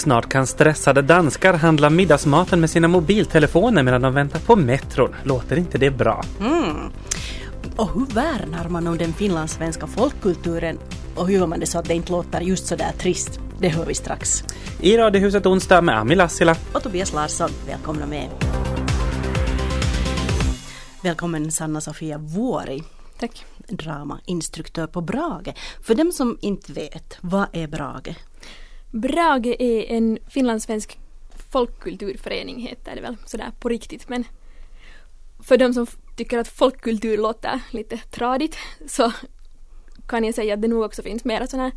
Snart kan stressade danskar handla middagsmaten med sina mobiltelefoner medan de väntar på metron. Låter inte det bra? Mm. Och hur värnar man om den finlandssvenska folkkulturen och hur gör man det så att det inte låter just så där trist? Det hör vi strax. I Radiohuset onsdag med Ami Lassila. Och Tobias Larsson, välkomna med. Välkommen Sanna-Sofia Vuori. Tack. Dramainstruktör på Brage. För dem som inte vet, vad är Brage? Brage är en finlandssvensk folkkulturförening heter det väl sådär på riktigt men för de som tycker att folkkultur låter lite tradigt så kan jag säga att det nog också finns mera sån här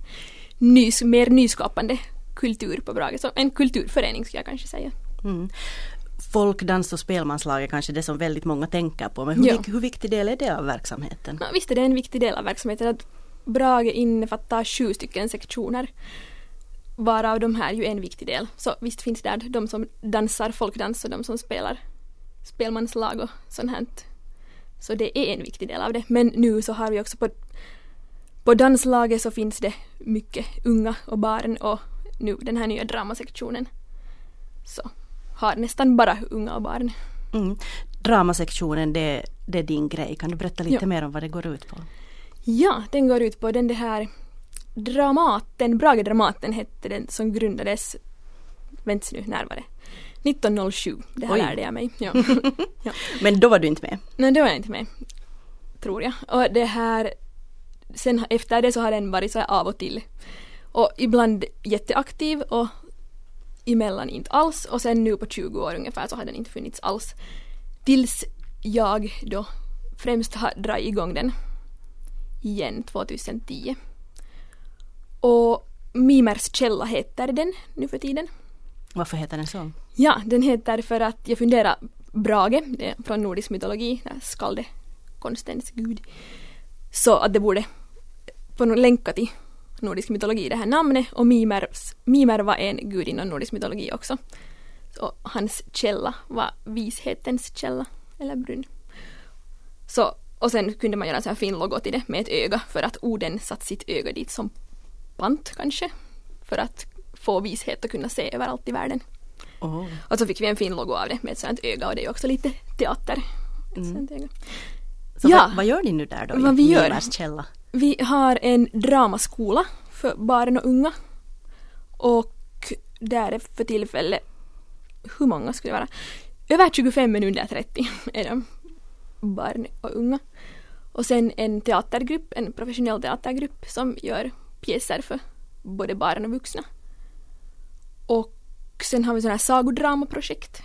nys, mer nyskapande kultur på Brage. Så en kulturförening skulle jag kanske säga. Mm. Folkdans och spelmanslag är kanske det som väldigt många tänker på. Men hur, ja. hur viktig del är det av verksamheten? Ja, visst är det en viktig del av verksamheten. att Brage innefattar sju stycken sektioner varav de här ju är en viktig del. Så visst finns det där de som dansar folkdans och de som spelar spelmanslag och sånt här. Så det är en viktig del av det. Men nu så har vi också på, på danslaget så finns det mycket unga och barn och nu den här nya dramasektionen så har nästan bara unga och barn. Mm. Dramasektionen det, det är din grej. Kan du berätta lite ja. mer om vad det går ut på? Ja, den går ut på den det här Dramaten, Brage Dramaten hette den som grundades, vänta nu, när var det? 1907, det här Oj. lärde jag mig. Ja. ja. Men då var du inte med? Nej, då var jag inte med. Tror jag. Och det här, sen efter det så har den varit så här av och till. Och ibland jätteaktiv och emellan inte alls och sen nu på 20 år ungefär så har den inte funnits alls. Tills jag då främst har dragit igång den igen 2010. Och Mimers källa heter den nu för tiden. Varför heter den så? Ja, den heter för att jag funderar Brage, det är från nordisk mytologi, skalde konstens gud. Så att det borde på länka till nordisk mytologi det här namnet och Mimers, Mimer var en gud inom nordisk mytologi också. Så hans källa var vishetens källa, eller brunn. Så, och sen kunde man göra en sån här fin logo till det med ett öga för att orden satt sitt öga dit som pant kanske. För att få vishet och kunna se överallt i världen. Oh. Och så fick vi en fin logo av det med ett sånt öga och det är också lite teater. Mm. Så ja. vad, vad, gör ni nu där då vad vi gör? källa? Vi har en dramaskola för barn och unga. Och där är för tillfället, hur många skulle det vara? Över 25 men under 30 är de barn och unga. Och sen en teatergrupp, en professionell teatergrupp som gör pjäser för både barn och vuxna. Och sen har vi sådana här sagodramaprojekt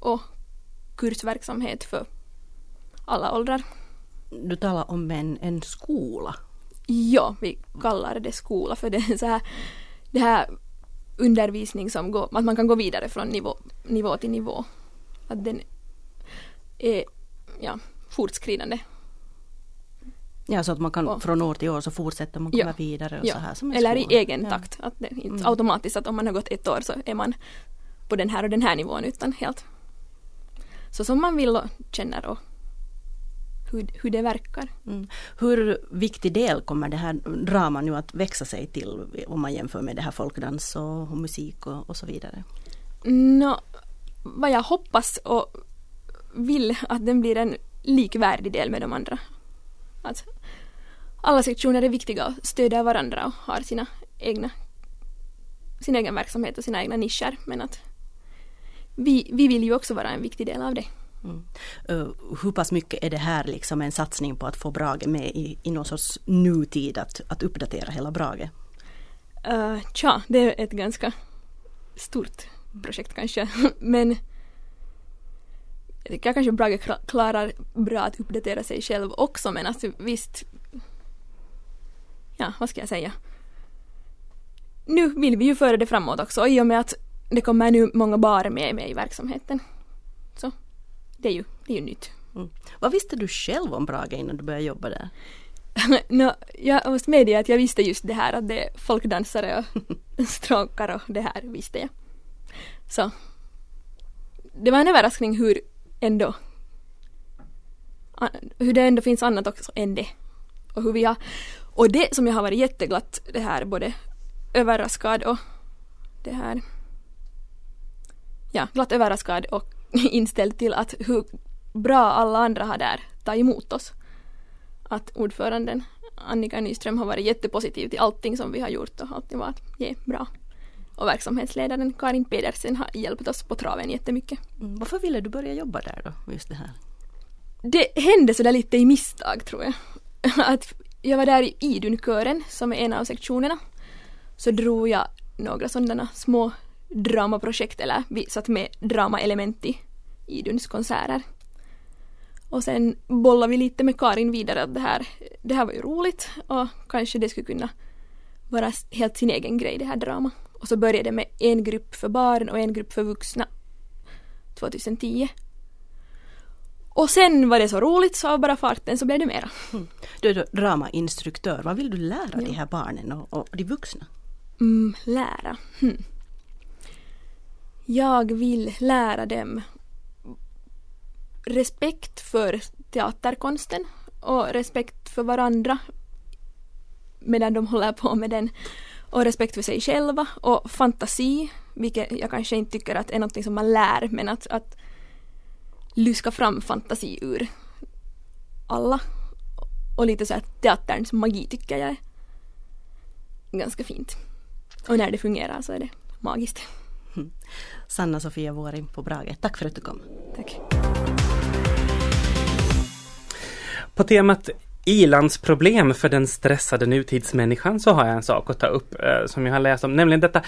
och kursverksamhet för alla åldrar. Du talar om en, en skola. Ja, vi kallar det skola för det är så här, det här undervisning som går, att man kan gå vidare från nivå, nivå till nivå. Att den är ja, fortskridande Ja, så att man kan och, från år till år så fortsätter man komma ja, vidare och ja, så här som Eller i egen ja. takt. Att det inte mm. automatiskt att om man har gått ett år så är man på den här och den här nivån utan helt så som man vill och känner och hur, hur det verkar. Mm. Hur viktig del kommer det här draman nu att växa sig till om man jämför med det här folkdans och, och musik och, och, så vidare? No, vad jag hoppas och vill att den blir en likvärdig del med de andra. Att alla sektioner är viktiga och stöder varandra och har sina egna sin egen verksamhet och sina egna nischer men att vi, vi vill ju också vara en viktig del av det. Mm. Uh, hur pass mycket är det här liksom en satsning på att få Brage med i, i någon sorts nutid att, att uppdatera hela Brage? Uh, tja, det är ett ganska stort projekt kanske men jag tycker kanske Brage klarar bra att uppdatera sig själv också men alltså visst ja, vad ska jag säga? Nu vill vi ju föra det framåt också i och med att det kommer nu många barer med, med i verksamheten. Så det är ju, det är ju nytt. Mm. Vad visste du själv om Brage innan du började jobba där? no, jag måste medge att jag visste just det här att det är folkdansare och stråkar och det här visste jag. Så det var en överraskning hur ändå hur det ändå finns annat också än det. Och hur vi har och det som jag har varit jätteglatt det här både överraskad och det här ja, glatt överraskad och inställd till att hur bra alla andra har där tagit emot oss. Att ordföranden Annika Nyström har varit jättepositiv till allting som vi har gjort och alltid varit ja, bra. Och verksamhetsledaren Karin Pedersen har hjälpt oss på traven jättemycket. Mm. Varför ville du börja jobba där då, just det här? Det hände sådär lite i misstag tror jag. Att jag var där i Idunkören som är en av sektionerna. Så drog jag några sådana små dramaprojekt eller vi satt med dramaelement i Iduns konserter. Och sen bollade vi lite med Karin vidare att det här, det här var ju roligt och kanske det skulle kunna vara helt sin egen grej det här drama. Och så började det med en grupp för barn och en grupp för vuxna 2010. Och sen var det så roligt så av bara farten så blev det mera. Mm. Du är dramainstruktör, vad vill du lära ja. de här barnen och, och de vuxna? Mm, lära? Hmm. Jag vill lära dem respekt för teaterkonsten och respekt för varandra medan de håller på med den och respekt för sig själva och fantasi, vilket jag kanske inte tycker att är något som man lär men att, att luska fram fantasi ur alla och lite så här teaterns magi tycker jag är ganska fint. Och när det fungerar så är det magiskt. Sanna Sofia Vuori på Brage, tack för att du kom. Tack. På temat ilandsproblem för den stressade nutidsmänniskan så har jag en sak att ta upp eh, som jag har läst om, nämligen detta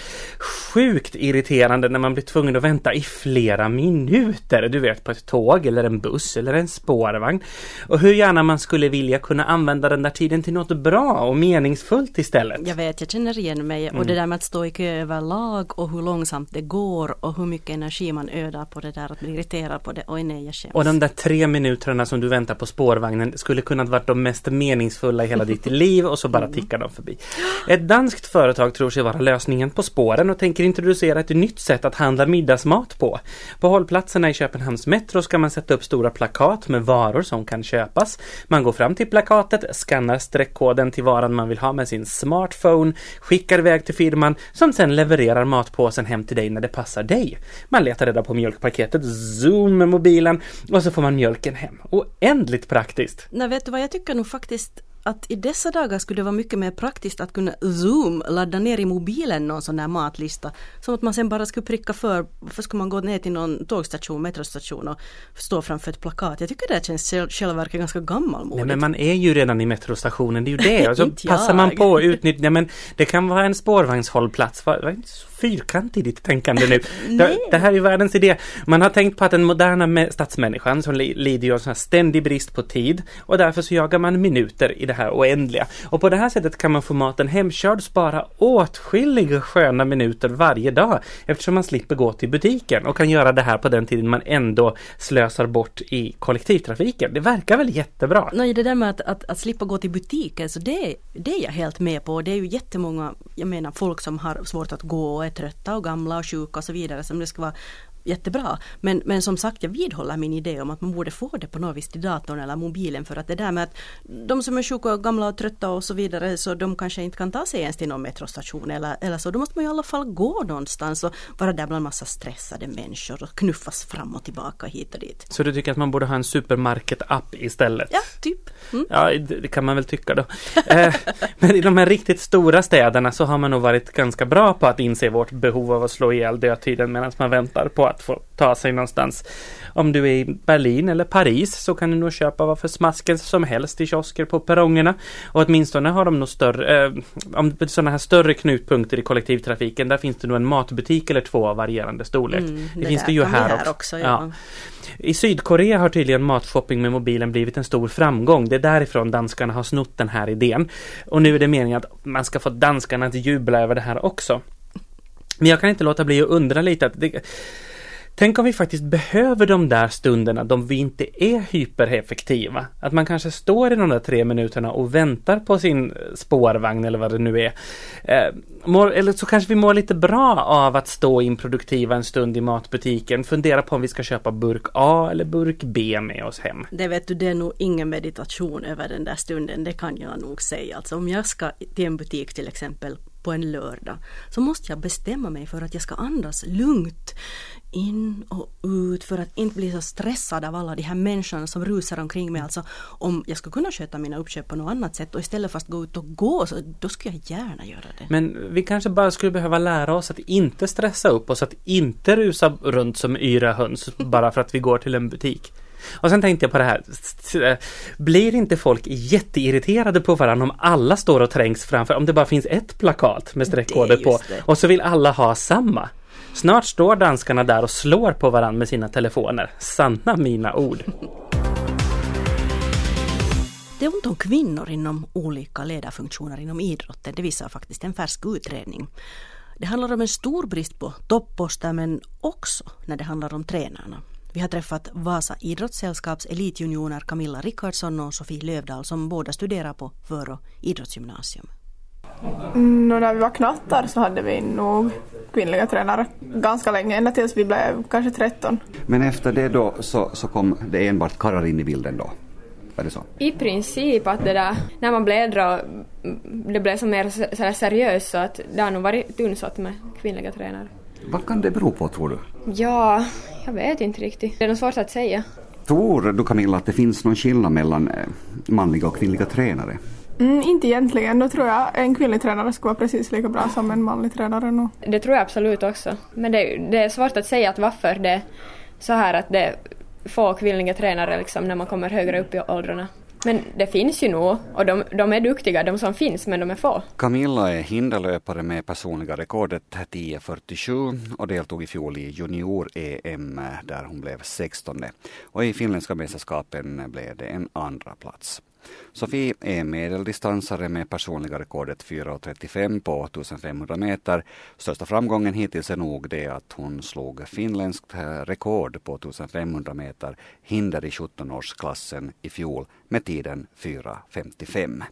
sjukt irriterande när man blir tvungen att vänta i flera minuter, du vet på ett tåg eller en buss eller en spårvagn. Och hur gärna man skulle vilja kunna använda den där tiden till något bra och meningsfullt istället. Jag vet, jag känner igen mig mm. och det där med att stå i kö överlag och hur långsamt det går och hur mycket energi man ödar på det där att bli irriterad på det. Oj nej, jag skäms. Och de där tre minuterna som du väntar på spårvagnen skulle kunnat vara de mest meningsfulla i hela ditt liv och så bara mm. tickar de förbi. Ett danskt företag tror sig vara lösningen på spåren och tänker introducera ett nytt sätt att handla middagsmat på. På hållplatserna i Köpenhamns metro ska man sätta upp stora plakat med varor som kan köpas. Man går fram till plakatet, skannar streckkoden till varan man vill ha med sin smartphone, skickar iväg till firman som sen levererar matpåsen hem till dig när det passar dig. Man letar reda på mjölkpaketet, zoom med mobilen och så får man mjölken hem. Oändligt praktiskt! Nej, vet du vad jag tycker nog faktiskt att i dessa dagar skulle det vara mycket mer praktiskt att kunna zoom, ladda ner i mobilen någon sån här matlista. Som att man sen bara skulle pricka för, varför ska man gå ner till någon tågstation, metrostation och stå framför ett plakat. Jag tycker det känns självverket ganska gammalmodigt. Nej men man är ju redan i metrostationen, det är ju det. Och så passar man på att utnyttja, men det kan vara en spårvagnshållplats. Var, inte så fyrkantig ditt tänkande nu. det, det, här är världens idé. Man har tänkt på att den moderna stadsmänniskan som lider ju av en ständig brist på tid och därför så jagar man minuter i det här oändliga. Och på det här sättet kan man få maten hemkörd spara åtskilliga sköna minuter varje dag eftersom man slipper gå till butiken och kan göra det här på den tiden man ändå slösar bort i kollektivtrafiken. Det verkar väl jättebra? Nej, det där med att, att, att slippa gå till butiken, så det, det är jag helt med på. Det är ju jättemånga, jag menar folk som har svårt att gå och är trötta och gamla och sjuka och så vidare som det ska vara jättebra. Men, men som sagt, jag vidhåller min idé om att man borde få det på något vis till datorn eller mobilen för att det där med att de som är sjuka och gamla och trötta och så vidare så de kanske inte kan ta sig ens till någon metrostation eller, eller så. Då måste man i alla fall gå någonstans och vara där bland massa stressade människor och knuffas fram och tillbaka hit och dit. Så du tycker att man borde ha en supermarket-app istället? Ja, typ. Mm. Ja, det kan man väl tycka då. eh, men i de här riktigt stora städerna så har man nog varit ganska bra på att inse vårt behov av att slå ihjäl dödtiden medan man väntar på att få ta sig någonstans. Om du är i Berlin eller Paris så kan du nog köpa vad för smasken som helst i kiosker på perrongerna. Och åtminstone har de nog större, eh, om sådana här större knutpunkter i kollektivtrafiken, där finns det nog en matbutik eller två av varierande storlek. Mm, det, det finns det ju här, också. också ja. Ja. I Sydkorea har tydligen matshopping med mobilen blivit en stor framgång. Det är därifrån danskarna har snott den här idén. Och nu är det meningen att man ska få danskarna att jubla över det här också. Men jag kan inte låta bli att undra lite att det, Tänk om vi faktiskt behöver de där stunderna då vi inte är hypereffektiva. Att man kanske står i de där tre minuterna och väntar på sin eh, spårvagn eller vad det nu är. Eh, mår, eller så kanske vi mår lite bra av att stå improduktiva en stund i matbutiken. Fundera på om vi ska köpa burk A eller burk B med oss hem. Det vet du, det är nog ingen meditation över den där stunden, det kan jag nog säga. Alltså om jag ska till en butik till exempel på en lördag så måste jag bestämma mig för att jag ska andas lugnt in och ut för att inte bli så stressad av alla de här människorna som rusar omkring mig. Alltså om jag ska kunna sköta mina uppköp på något annat sätt och istället för att gå ut och gå så då skulle jag gärna göra det. Men vi kanske bara skulle behöva lära oss att inte stressa upp oss, att inte rusa runt som yra höns bara för att vi går till en butik. Och sen tänkte jag på det här, blir inte folk jätteirriterade på varandra om alla står och trängs framför, om det bara finns ett plakat med streckkoder på och så vill alla ha samma? Snart står danskarna där och slår på varandra med sina telefoner. Sanna mina ord. Det är ont om kvinnor inom olika ledarfunktioner inom idrotten. Det visar faktiskt en färsk utredning. Det handlar om en stor brist på topposter men också när det handlar om tränarna. Vi har träffat Vasa idrottssällskaps elitjuniorer Camilla Rickardsson och Sofie Lövdahl som båda studerar på Vörå idrottsgymnasium. Mm, när vi var knattar så hade vi nog kvinnliga tränare ganska länge, ända tills vi blev kanske 13. Men efter det då så, så kom det enbart karlar in i bilden då? Var det så? I princip att det där, när man blev äldre och det blev så mer så seriöst så att det har nog varit tunnsått med kvinnliga tränare. Vad kan det bero på tror du? Ja, jag vet inte riktigt. Det är nog svårt att säga. Tror du Camilla att det finns någon skillnad mellan eh, manliga och kvinnliga tränare? Mm, inte egentligen. Då tror jag en kvinnlig tränare skulle vara precis lika bra som en manlig tränare nu. Det tror jag absolut också. Men det, det är svårt att säga att varför det är så här att det är få kvinnliga tränare liksom när man kommer högre upp i åldrarna. Men det finns ju nog och de, de, är duktiga de som finns men de är få. Camilla är hinderlöpare med personliga rekordet 10.47 och deltog i fjol i junior-EM där hon blev 16 och i finländska mästerskapen blev det en andra plats. Sofie är medeldistansare med personliga rekordet 4.35 på 1500 meter. Största framgången hittills är nog det att hon slog finländskt eh, rekord på 1500 meter hinder i 17-årsklassen i fjol med tiden 4.55.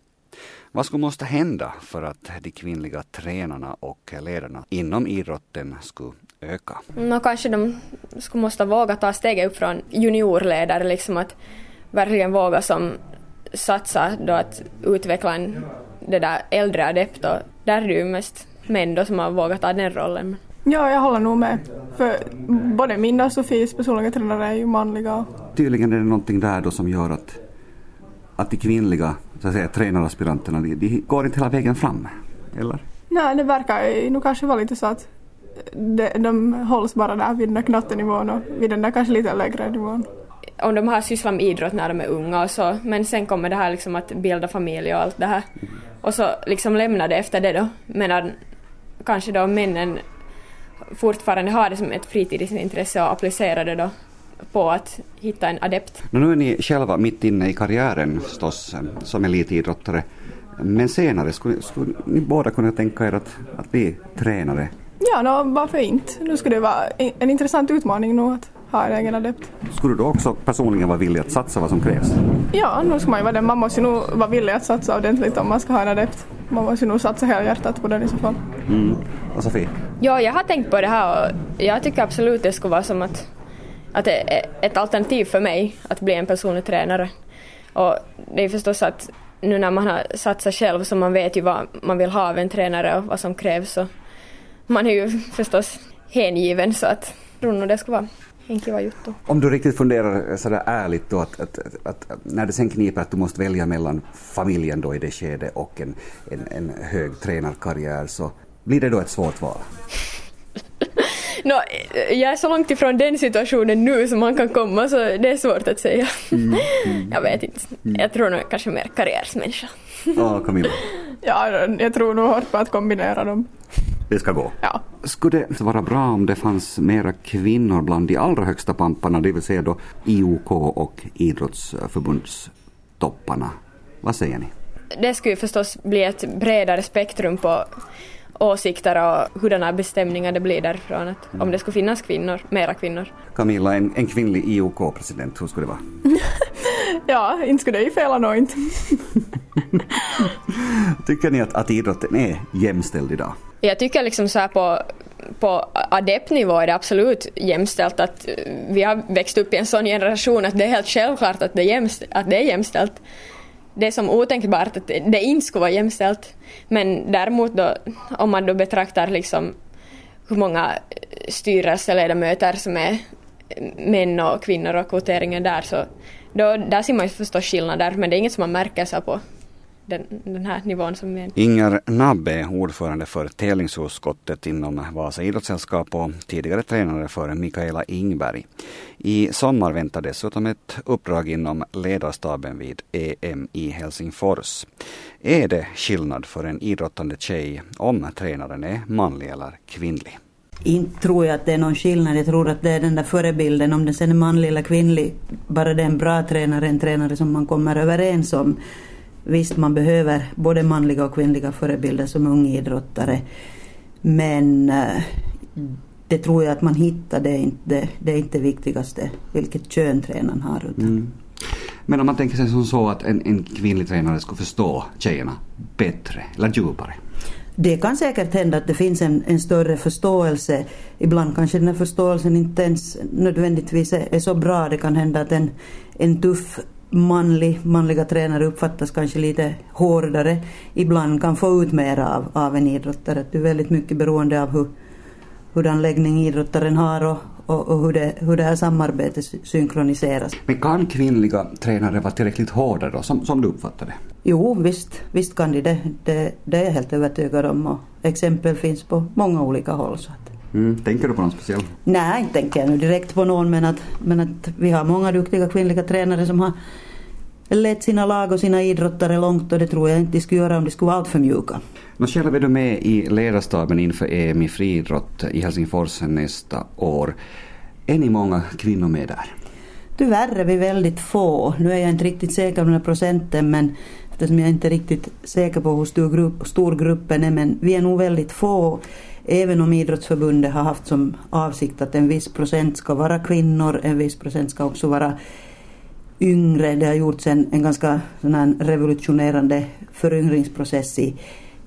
Vad skulle måste hända för att de kvinnliga tränarna och ledarna inom idrotten skulle öka? No, kanske de skulle måste våga ta steget upp från juniorledare, liksom att verkligen våga som satsa då att utveckla en det där äldre adept och där är det ju mest män då som har vågat ta den rollen. Ja, jag håller nog med. För både min och Sofies personliga tränare är ju manliga. Tydligen är det någonting där då som gör att, att de kvinnliga så att säga, tränaraspiranterna de, de går inte hela vägen fram, eller? Nej, det verkar nog kanske vara lite så att de, de hålls bara där vid den där knattenivån och vid den där kanske lite lägre nivån om de har sysslat med idrott när de är unga och så, men sen kommer det här liksom att bilda familj och allt det här. Och så liksom lämnar det efter det då, medan kanske då männen fortfarande har det som ett fritidsintresse och applicerar det då på att hitta en adept. Nu är ni själva mitt inne i karriären förstås som elitidrottare. Men senare, skulle, skulle ni båda kunna tänka er att, att bli tränare? Ja, no, varför inte? Nu skulle det vara en intressant utmaning nog att ha en egen adept. Skulle du också personligen vara villig att satsa vad som krävs? Ja, nu ska man ju vara det. Man måste ju nog vara villig att satsa ordentligt om man ska ha en adept. Man måste ju nog satsa hela hjärtat på den i så fall. Mm. Och Sofie? Ja, jag har tänkt på det här och jag tycker absolut det skulle vara som att, att det är ett alternativ för mig att bli en personlig tränare. Och det är förstås att nu när man har satsat själv så man vet ju vad man vill ha av en tränare och vad som krävs så man är ju förstås hängiven så att jag tror nog det skulle vara en kiva juttu. Om du riktigt funderar sådär ärligt då att, att, att, att, när det sen kniper att du måste välja mellan familjen då i det skedet och en, en, en hög tränarkarriär så blir det då ett svårt val? no, jag är så långt ifrån den situationen nu som man kan komma så det är svårt att säga. Mm, mm, jag vet inte. Mm. Jag tror nog kanske mer karriärsmänniska. Ja, Camilla? Ja, jag tror nog hårt på att kombinera dem. Det ska gå? Ja. Skulle det vara bra om det fanns mera kvinnor bland de allra högsta pamparna, det vill säga då IOK och idrottsförbundstopparna? Vad säger ni? Det skulle förstås bli ett bredare spektrum på åsikter och hurdana bestämningar det blir därifrån. Att Om det skulle finnas kvinnor, mera kvinnor. Camilla, en, en kvinnlig IOK-president, hur skulle det vara? Ja, inte skulle det ju fela nå inte. Tycker ni att, att idrotten är jämställd idag? Jag tycker liksom så här på, på adept-nivå är det absolut jämställt att eh, vi har växt upp i en sån generation att det är helt självklart att det är, jämst, att det är jämställt. Det är som otänkbart att det inte skulle vara jämställt. Men däremot då, om man då betraktar liksom hur många eh, styrelseledamöter som är eh, män och kvinnor och kvoteringen där så då, där ser man ju förstås skillnader men det är inget som man märker så på den, den här nivån som är. Inger Nabbe är ordförande för tävlingsutskottet inom Vasa idrottssällskap och tidigare tränare för Mikaela Ingberg. I sommar väntar dessutom ett uppdrag inom ledarstaben vid EM i Helsingfors. Är det skillnad för en idrottande tjej om tränaren är manlig eller kvinnlig? Inte tror jag att det är någon skillnad. Jag tror att det är den där förebilden, om den sen är manlig eller kvinnlig. Bara det är en bra tränare, en tränare som man kommer överens om. Visst, man behöver både manliga och kvinnliga förebilder som ung idrottare. Men eh, det tror jag att man hittar, det är inte det, är inte viktigaste, vilket kön tränaren har. Utan. Mm. Men om man tänker sig som så att en, en kvinnlig tränare skulle förstå tjejerna bättre eller djupare? Det kan säkert hända att det finns en, en större förståelse. Ibland kanske den här förståelsen inte ens nödvändigtvis är, är så bra. Det kan hända att en, en tuff manlig, manliga tränare uppfattas kanske lite hårdare. Ibland kan få ut mer av, av en idrottare. Det är väldigt mycket beroende av hur, hurdan läggning idrottaren har och, och, och, hur, det, hur det här samarbetet synkroniseras. Men kan kvinnliga tränare vara tillräckligt hårda då, som, som du uppfattar det? Jo, visst, visst kan de det. det. Det är jag helt övertygad om och exempel finns på många olika håll. Så. Mm, tänker du på någon speciell? Nej, inte tänker jag nu direkt på någon men att, men att vi har många duktiga kvinnliga tränare som har lett sina lag och sina idrottare långt och det tror jag inte de skulle göra om de skulle vara alltför mjuka. Nå, själv är du med i ledarstaben inför EM i friidrott i Helsingfors nästa år. Är ni många kvinnor med där? Tyvärr är vi väldigt få. Nu är jag inte riktigt säker på den här procenten men eftersom jag inte är riktigt säker på hur stor, grupp, stor gruppen är men vi är nog väldigt få. Även om idrottsförbundet har haft som avsikt att en viss procent ska vara kvinnor, en viss procent ska också vara yngre. Det har gjorts en, en ganska sån revolutionerande föryngringsprocess i,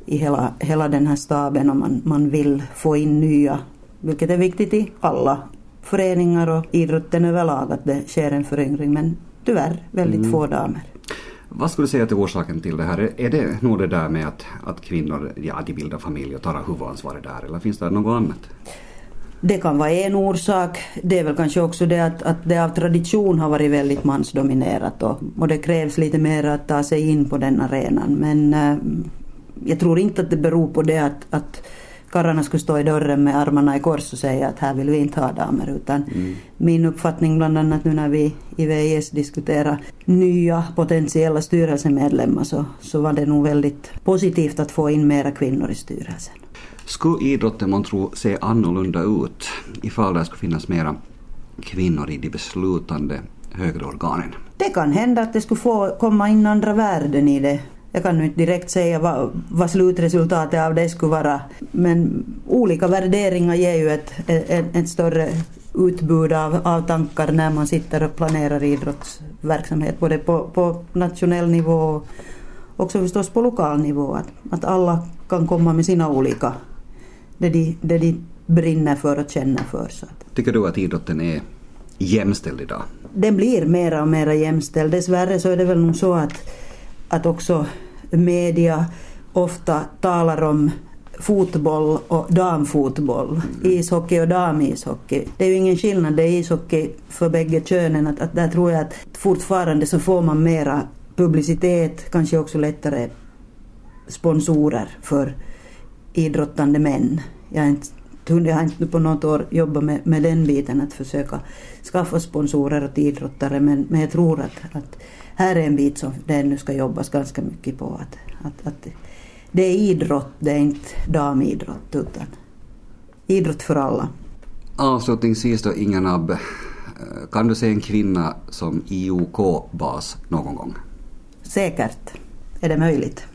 i hela, hela den här staben och man, man vill få in nya, vilket är viktigt i alla föreningar och idrotten överlag att det sker en föryngring men tyvärr väldigt mm. få damer. Vad skulle du säga till orsaken till det här? Är det nog det där med att, att kvinnor ja, de bildar familj och tar huvudansvaret där eller finns det något annat? Det kan vara en orsak. Det är väl kanske också det att, att det av tradition har varit väldigt mansdominerat och, och det krävs lite mer att ta sig in på den arenan. Men äh, jag tror inte att det beror på det att, att karlarna skulle stå i dörren med armarna i kors och säga att här vill vi inte ha damer. Utan mm. min uppfattning bland annat nu när vi i VIS diskuterar nya potentiella styrelsemedlemmar så, så var det nog väldigt positivt att få in mera kvinnor i styrelsen. Skulle idrotten man tro se annorlunda ut ifall det skulle finnas mera kvinnor i de beslutande högre organen? Det kan hända att det skulle få komma in andra värden i det. Jag kan nu inte direkt säga vad, vad slutresultatet av det skulle vara. Men olika värderingar ger ju ett, ett, ett större utbud av, av tankar när man sitter och planerar idrottsverksamhet. Både på, på nationell nivå och också förstås på lokal nivå. Att, att alla kan komma med sina olika det de, det de brinner för och känner för. Så. Tycker du att idrotten är jämställd idag? Den blir mera och mera jämställd. Dessvärre så är det väl nog så att, att också media ofta talar om fotboll och damfotboll, mm. ishockey och damishockey. Det är ju ingen skillnad, det är ishockey för bägge könen. Att, att där tror jag att fortfarande så får man mera publicitet, kanske också lättare sponsorer för idrottande män. Jag har inte, jag har inte på något år jobbat med, med den biten att försöka skaffa sponsorer åt idrottare men, men jag tror att, att här är en bit som det ännu ska jobbas ganska mycket på. Att, att, att det är idrott, det är inte damidrott utan idrott för alla. Avslutningsvis då Inga Nabb, kan du se en kvinna som IOK-bas någon gång? Säkert är det möjligt.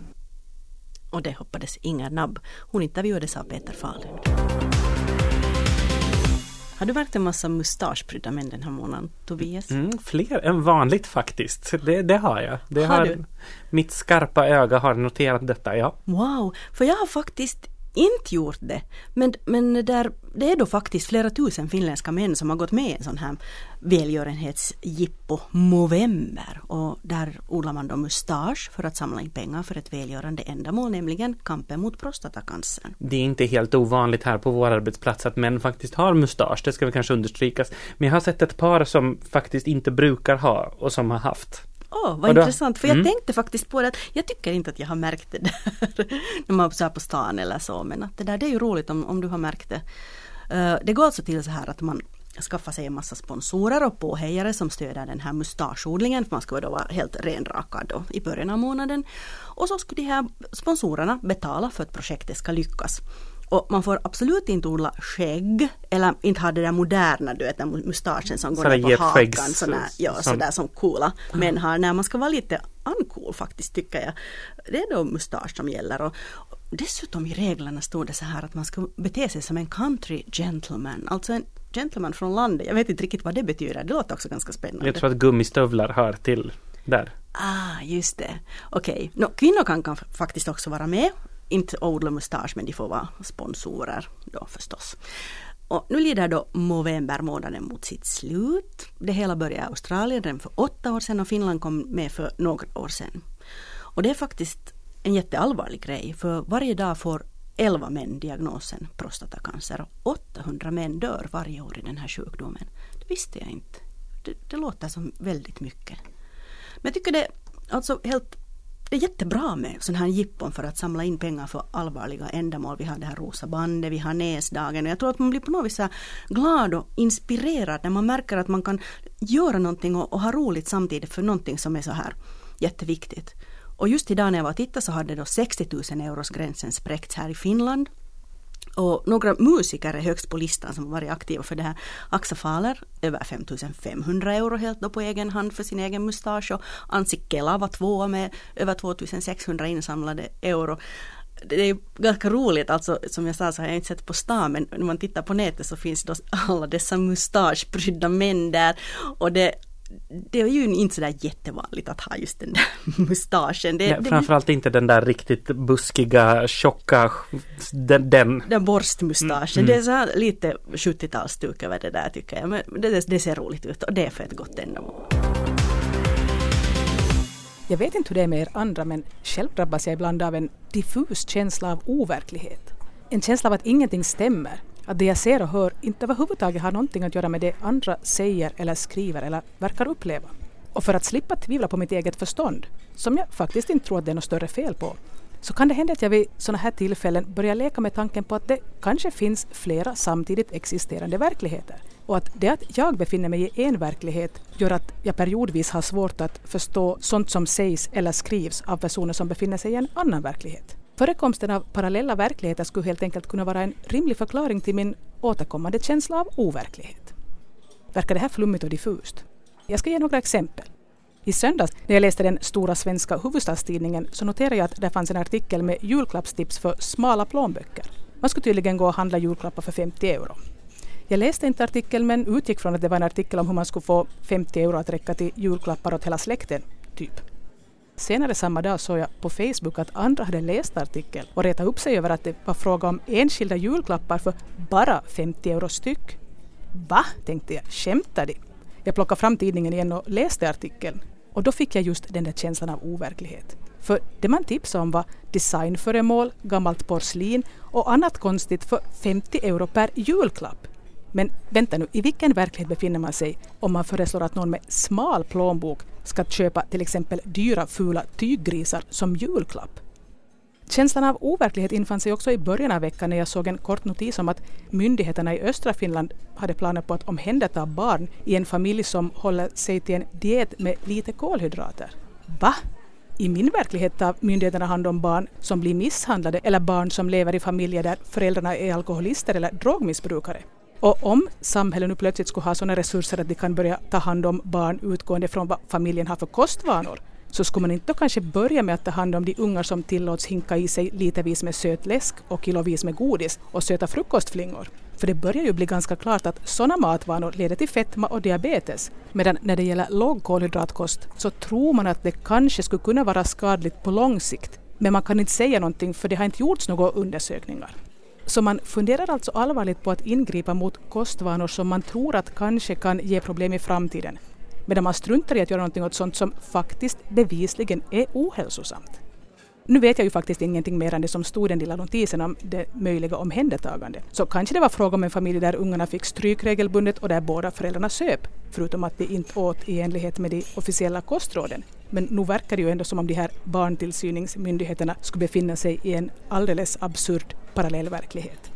Och det hoppades Inger Nabb. Hon intervjuades av Peter Fahlund. Har du märkt en massa mustaschprydda män den här månaden, Tobias? Mm, fler än vanligt faktiskt. Det, det har jag. Det Har har du? Mitt skarpa öga har noterat detta, ja. Wow, för jag har faktiskt inte gjort det. Men, men där, det är då faktiskt flera tusen finländska män som har gått med i en sån här välgörenhetsjippo Movember. Och där odlar man då mustasch för att samla in pengar för ett välgörande ändamål, nämligen kampen mot prostatacancern. Det är inte helt ovanligt här på vår arbetsplats att män faktiskt har mustasch. Det ska vi kanske understrykas. Men jag har sett ett par som faktiskt inte brukar ha och som har haft. Åh, vad Och då- intressant, för jag Mm. tänkte faktiskt på det att jag tycker inte att jag har märkt det där när man är på stan eller så, men att det där det är ju roligt om, om du har märkt det. Eh, det går alltså till så här att man skaffar sig en massa sponsorer och påhejare som stöder den här mustaschodlingen, för man ska då vara helt renrakad då i början av månaden. Och så skulle de här sponsorerna betala för att projektet ska lyckas. Och man får absolut inte odla skägg eller inte ha det där moderna, du vet, mustaschen som går Sådär ner på hakan. Sådär, ja, som- sådär som coola män har. När man ska vara lite uncool faktiskt tycker jag. Det är då mustasch som gäller. Och, och dessutom i reglerna står det så här att man ska bete sig som en country gentleman. Alltså en gentleman från landet. Jag vet inte riktigt vad det betyder. Det låter också ganska spännande. Jag tror att gummistövlar hör till där. Ah, just det. Okej. Nå, kvinnor kan, kan faktiskt också vara med. Inte odla mustasch men de får vara sponsorer då förstås. Och nu lider då novembermånaden mot sitt slut. Det hela började i Australien redan för åtta år sedan och Finland kom med för några år sedan. Och det är faktiskt en jätteallvarlig grej för varje dag får 11 män diagnosen prostatacancer och 800 män dör varje år i den här sjukdomen. Det visste jag inte. Det, det låter som väldigt mycket. Men jag tycker det alltså helt det är jättebra med sådana här jippon för att samla in pengar för allvarliga ändamål. Vi har det här rosa bandet, vi har näsdagen och jag tror att man blir på något vis glad och inspirerad när man märker att man kan göra någonting och, och ha roligt samtidigt för någonting som är så här jätteviktigt. Och just idag när jag var och tittade så hade då 60 000 euros gränsen spräckts här i Finland. Och några musiker är högst på listan som har varit aktiva för det här. Axa Fahler, över 5500 euro helt då på egen hand för sin egen mustasch. Och Anssi Kela var tvåa med över 2600 insamlade euro. Det är ganska roligt, alltså som jag sa så har jag inte sett på stan men när man tittar på nätet så finns då alla dessa mustaschprydda män där. Och det, det är ju inte sådär jättevanligt att ha just den där mustaschen. Det, Nej, det, framförallt inte den där riktigt buskiga, tjocka, den, den. den borstmustaschen. Mm, Det är så här lite 70-talsstuk över det där tycker jag. Men det, det ser roligt ut och det är för ett gott ändamål. Jag vet inte hur det är med er andra men själv drabbas jag ibland av en diffus känsla av overklighet. En känsla av att ingenting stämmer. Att det jag ser och hör inte överhuvudtaget har någonting att göra med det andra säger eller skriver eller verkar uppleva. Och för att slippa tvivla på mitt eget förstånd, som jag faktiskt inte tror att det är något större fel på, så kan det hända att jag vid sådana här tillfällen börjar leka med tanken på att det kanske finns flera samtidigt existerande verkligheter. Och att det att jag befinner mig i en verklighet gör att jag periodvis har svårt att förstå sånt som sägs eller skrivs av personer som befinner sig i en annan verklighet. Förekomsten av parallella verkligheter skulle helt enkelt kunna vara en rimlig förklaring till min återkommande känsla av overklighet. Verkar det här flummigt och diffust? Jag ska ge några exempel. I söndags när jag läste den stora svenska huvudstadstidningen så noterade jag att det fanns en artikel med julklappstips för smala plånböcker. Man skulle tydligen gå och handla julklappar för 50 euro. Jag läste inte artikeln men utgick från att det var en artikel om hur man skulle få 50 euro att räcka till julklappar åt hela släkten, typ. Senare samma dag såg jag på Facebook att andra hade läst artikeln och retat upp sig över att det var fråga om enskilda julklappar för bara 50 euro styck. Va? tänkte jag. Skämtar de? Jag plockade fram tidningen igen och läste artikeln. Och då fick jag just den där känslan av overklighet. För det man tipsade om var designföremål, gammalt porslin och annat konstigt för 50 euro per julklapp. Men vänta nu, i vilken verklighet befinner man sig om man föreslår att någon med smal plånbok ska köpa till exempel dyra fula tyggrisar som julklapp? Känslan av overklighet infann sig också i början av veckan när jag såg en kort notis om att myndigheterna i östra Finland hade planer på att omhänderta barn i en familj som håller sig till en diet med lite kolhydrater. Va? I min verklighet tar myndigheterna hand om barn som blir misshandlade eller barn som lever i familjer där föräldrarna är alkoholister eller drogmissbrukare. Och om samhället nu plötsligt skulle ha sådana resurser att de kan börja ta hand om barn utgående från vad familjen har för kostvanor så skulle man inte då kanske börja med att ta hand om de ungar som tillåts hinka i sig litervis med söt läsk och kilovis med godis och söta frukostflingor? För det börjar ju bli ganska klart att sådana matvanor leder till fetma och diabetes. Medan när det gäller lågkolhydratkost så tror man att det kanske skulle kunna vara skadligt på lång sikt. Men man kan inte säga någonting för det har inte gjorts några undersökningar. Så man funderar alltså allvarligt på att ingripa mot kostvanor som man tror att kanske kan ge problem i framtiden. Medan man struntar i att göra någonting åt sånt som faktiskt bevisligen är ohälsosamt. Nu vet jag ju faktiskt ingenting mer än det som stod i den lilla notisen om det möjliga omhändertagandet. Så kanske det var fråga om en familj där ungarna fick stryk regelbundet och där båda föräldrarna söp, förutom att de inte åt i enlighet med de officiella kostråden. Men nu verkar det ju ändå som om de här barntillsyningsmyndigheterna skulle befinna sig i en alldeles absurd parallell verklighet.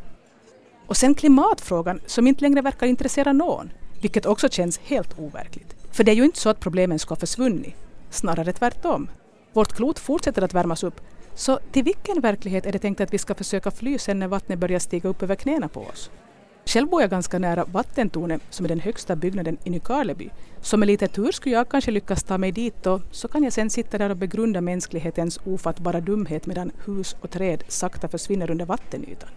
Och sen klimatfrågan som inte längre verkar intressera någon, vilket också känns helt overkligt. För det är ju inte så att problemen ska ha försvunnit, snarare tvärtom. Vårt klot fortsätter att värmas upp. Så till vilken verklighet är det tänkt att vi ska försöka fly sen när vattnet börjar stiga upp över knäna på oss? Själv bor jag ganska nära vattentornet som är den högsta byggnaden i Nykarleby. Så med lite tur skulle jag kanske lyckas ta mig dit och så kan jag sen sitta där och begrunda mänsklighetens ofattbara dumhet medan hus och träd sakta försvinner under vattenytan.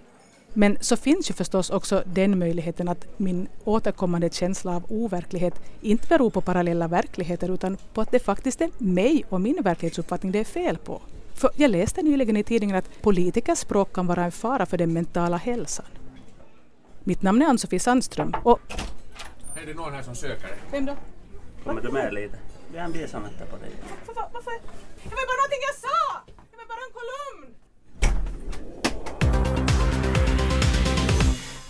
Men så finns ju förstås också den möjligheten att min återkommande känsla av overklighet inte beror på parallella verkligheter utan på att det faktiskt är mig och min verklighetsuppfattning det är fel på. För jag läste nyligen i tidningen att politikers språk kan vara en fara för den mentala hälsan. Mitt namn är Ann-Sofie Sandström och... Är det någon här som söker dig? Vem då? Kommer du med lite? Vi har en bil som väntar på dig. Varför? Varför? Det var bara någonting jag sa! Det var bara en kolumn!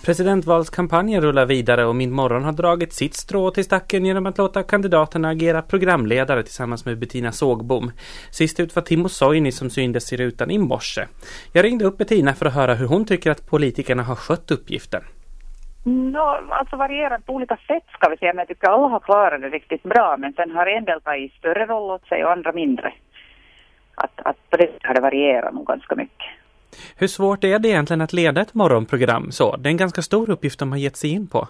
Presidentvalskampanjen rullar vidare och Min morgon har dragit sitt strå till stacken genom att låta kandidaterna agera programledare tillsammans med Bettina Sågbom. Sist ut var Timo Soini som syntes i rutan i morse. Jag ringde upp Bettina för att höra hur hon tycker att politikerna har skött uppgiften. No, alltså varierat på olika sätt ska vi säga, men jag tycker alla har klarat det riktigt bra. Men sen har en del tagit större roll åt sig och andra mindre. Att, att på det har det varierat nog ganska mycket. Hur svårt är det egentligen att leda ett morgonprogram så? Det är en ganska stor uppgift de har gett sig in på.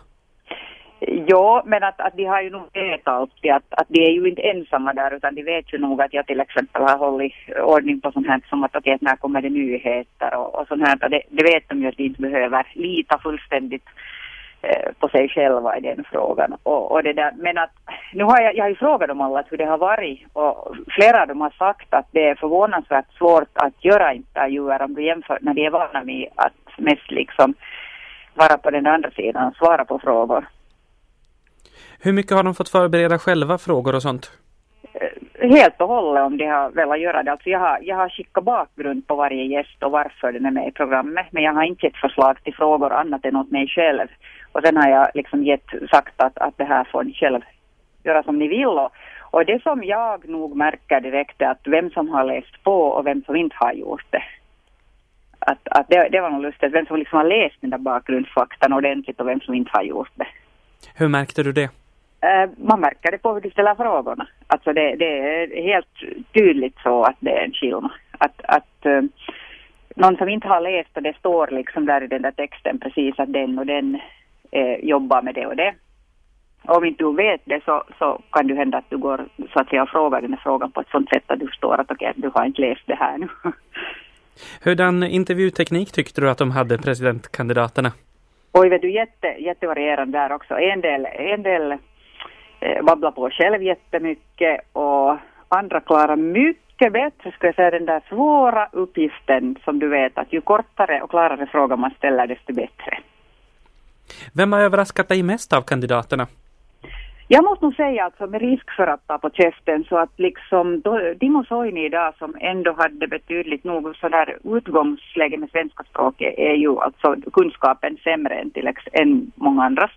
Ja, men att, att de har ju nog vetat alltid att, att de är ju inte ensamma där utan de vet ju nog att jag till exempel har hållit ordning på sånt här som att okej, när kommer det nyheter och, och sånt här. Det, det vet de ju att de inte behöver lita fullständigt på sig själva i den frågan. Och, och det där, men att nu har jag, jag har ju frågat dem alla hur det har varit och flera av dem har sagt att det är förvånansvärt svårt att göra intervjuer om du jämför när de är vana med att mest liksom vara på den andra sidan och svara på frågor. Hur mycket har de fått förbereda själva frågor och sånt? Helt och hållet om de har velat göra det. Alltså jag, har, jag har skickat bakgrund på varje gäst och varför den är med i programmet. Men jag har inte gett förslag till frågor annat än åt mig själv. Och sen har jag liksom gett, sagt att, att det här får ni själv göra som ni vill. Och, och det som jag nog märker direkt är att vem som har läst på och vem som inte har gjort det. Att, att det, det var nog lustigt, vem som liksom har läst den där bakgrundsfaktan ordentligt och vem som inte har gjort det. Hur märkte du det? Uh, man märker det på hur du ställer frågorna. Alltså det, det, är helt tydligt så att det är en skillnad. Att, att uh, någon som inte har läst och det står liksom där i den där texten precis att den och den uh, jobbar med det och det. Och om inte du vet det så, så kan det hända att du går så att säga och frågar den här frågan på ett sånt sätt att du förstår att okej, okay, du har inte läst det här nu. Hurdan intervjuteknik tyckte du att de hade, presidentkandidaterna? Oj, vet du, jätte, jättevarierande där också. En del, en del eh, babblar på själv jättemycket och andra klarar mycket bättre, skulle jag säga, den där svåra uppgiften som du vet att ju kortare och klarare frågor man ställer desto bättre. Vem har överraskat dig mest av kandidaterna? Jag måste nog säga alltså med risk för att ta på käften så att liksom Dimo Soini idag som ändå hade betydligt nog sådär utgångsläge med svenska språket är ju alltså kunskapen sämre än till än många andras.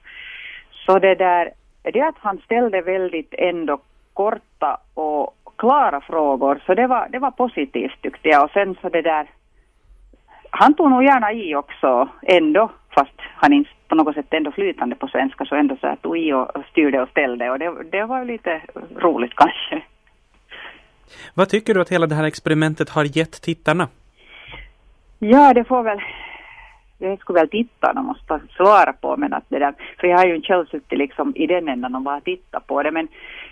Så det där, det att han ställde väldigt ändå korta och klara frågor så det var, det var positivt tyckte jag och sen så det där han tog nog gärna i också ändå fast han inte på något sätt ändå flytande på svenska så ändå så här tog i och styrde och ställde och det, det var lite roligt kanske. Vad tycker du att hela det här experimentet har gett tittarna? Ja, det får väl jag skulle väl titta tittarna måste svara på, men att det där, för jag har ju inte själv suttit liksom i den ändan och bara tittat på det, men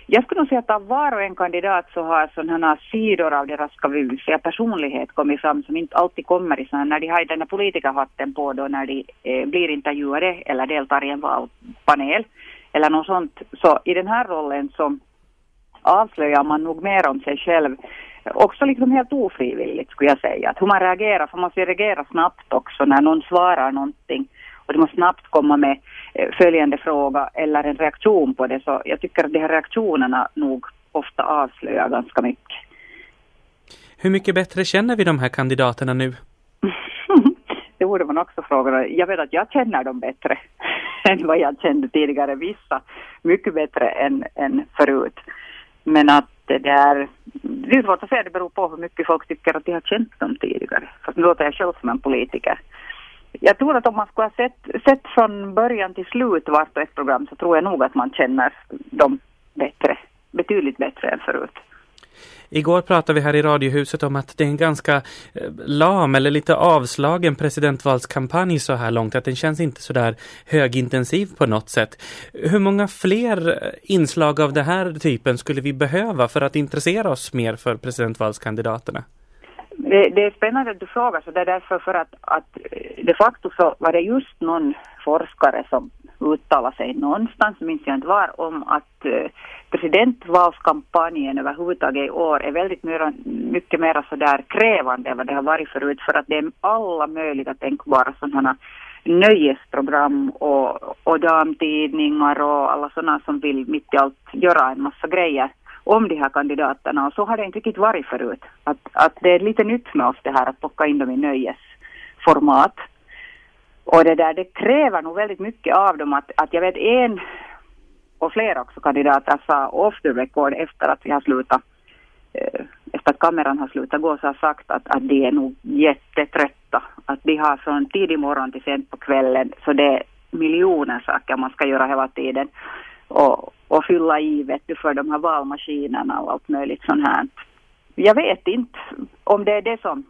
jag skulle nog säga att av var och en kandidat så har sådana sidor av deras, ska vi säga, personlighet kommit fram som inte alltid kommer i sådana, när de har den här politikerhatten på då när de eh, blir intervjuade eller deltar i en valpanel eller något sånt. Så i den här rollen så avslöjar man nog mer om sig själv också liksom helt ofrivilligt skulle jag säga. Att hur man reagerar, för man måste ju reagera snabbt också när någon svarar någonting. Och du måste snabbt komma med eh, följande fråga eller en reaktion på det. Så jag tycker att de här reaktionerna nog ofta avslöjar ganska mycket. Hur mycket bättre känner vi de här kandidaterna nu? det borde man också fråga. Jag vet att jag känner dem bättre än vad jag kände tidigare. Vissa mycket bättre än, än förut. Men att det är, det är svårt att säga, det beror på hur mycket folk tycker att de har känt dem tidigare. Fast nu låter jag själv som en politiker. Jag tror att om man skulle ha sett, sett från början till slut vart och ett program så tror jag nog att man känner dem bättre, betydligt bättre än förut. Igår pratade vi här i Radiohuset om att det är en ganska eh, lam eller lite avslagen presidentvalskampanj så här långt. Att den känns inte så där högintensiv på något sätt. Hur många fler eh, inslag av den här typen skulle vi behöva för att intressera oss mer för presidentvalskandidaterna? Det, det, är spännande att du frågar så det är därför för att, att eh, de facto så var det just någon forskare som uttala sig någonstans, minns jag inte var, om att eh, presidentvalskampanjen överhuvudtaget i år är väldigt mera, mycket mer sådär krävande än vad det har varit förut för att det är alla möjliga tänkbara sådana nöjesprogram och, och damtidningar och alla sådana som vill mitt i allt göra en massa grejer om de här kandidaterna och så har det inte riktigt varit förut. Att, att det är lite nytt med oss det här att plocka in dem i nöjesformat. Och det där, det kräver nog väldigt mycket av dem att, att jag vet en och flera också kandidater sa off the record efter att vi har slutat, eh, efter att kameran har slutat gå så har sagt att, att de är nog jättetrötta. Att de har från tidig morgon till sent på kvällen så det är miljoner saker man ska göra hela tiden. Och, och fylla i vet du, för de här valmaskinerna och allt möjligt sånt här. Jag vet inte om det är det som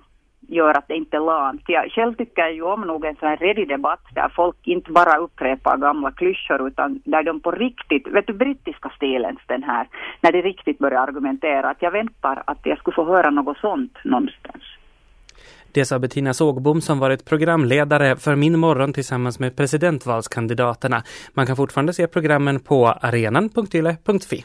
gör att det inte är lamt. Jag själv tycker jag ju om nog en sån här redig debatt där folk inte bara upprepar gamla klyschor utan där de på riktigt, vet du brittiska stilens den här, när de riktigt börjar argumentera. Att jag väntar att jag skulle få höra något sånt någonstans. Det sa Bettina Sågbom som varit programledare för Min morgon tillsammans med presidentvalskandidaterna. Man kan fortfarande se programmen på arenan.yle.fi.